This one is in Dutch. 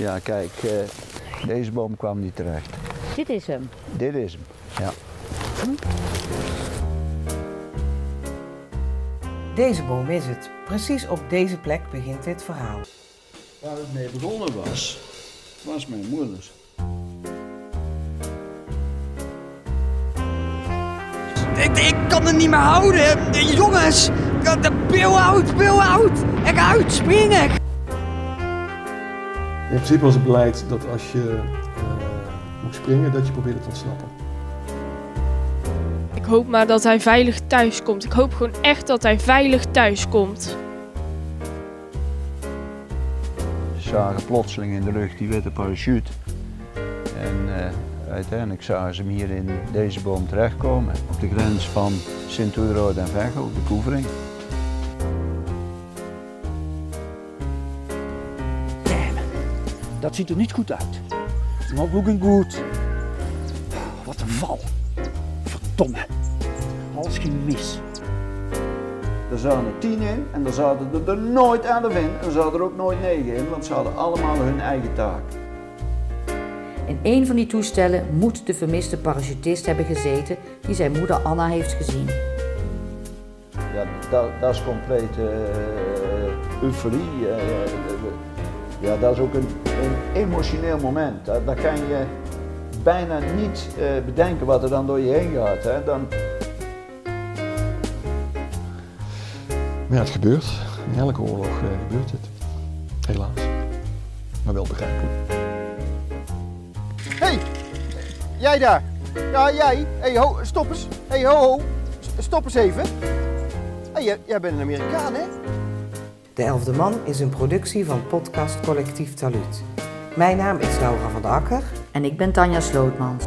Ja, kijk, eh, deze boom kwam niet terecht. Dit is hem. Dit is hem. Ja. Deze boom is het. Precies op deze plek begint dit verhaal. Waar het mee begonnen was, was mijn moeder. Ik, ik kan het niet meer houden. De jongens, de pil uit, pil uit. Ik uit, springen. In principe was het beleid dat als je uh, moet springen, dat je probeerde te ontsnappen. Ik hoop maar dat hij veilig thuis komt. Ik hoop gewoon echt dat hij veilig thuis komt. Ze zagen plotseling in de lucht die witte parachute. En uh, uiteindelijk zagen ze hem hier in deze boom terechtkomen. Op de grens van Sint-Oedenrode en Veghel, de Koevering. Dat ziet er niet goed uit. Not looking good. Wat een val. Verdomme. Alles ging mis. Er zaten er tien in en er zaten er, er nooit elf in. En er zaten er ook nooit negen in, want ze hadden allemaal hun eigen taak. In een van die toestellen moet de vermiste parachutist hebben gezeten die zijn moeder Anna heeft gezien. Ja, dat, dat is complete uh, euforie. Uh, ja, dat is ook een, een emotioneel moment. Dat, dat, kan je bijna niet uh, bedenken wat er dan door je heen gaat. Hè. Dan... Maar ja, het gebeurt. In elke oorlog uh, gebeurt het. Helaas. Maar wel begrijpelijk. Hé, hey, jij daar. Ja, jij. Hé, hey, ho, stop eens. Hé, hey, ho, ho. Stop eens even. Hey, jij, jij bent een Amerikaan, hè? De Elfde Man is een productie van podcast Collectief Taluut. Mijn naam is Laura van der Akker. En ik ben Tanja Slootmans.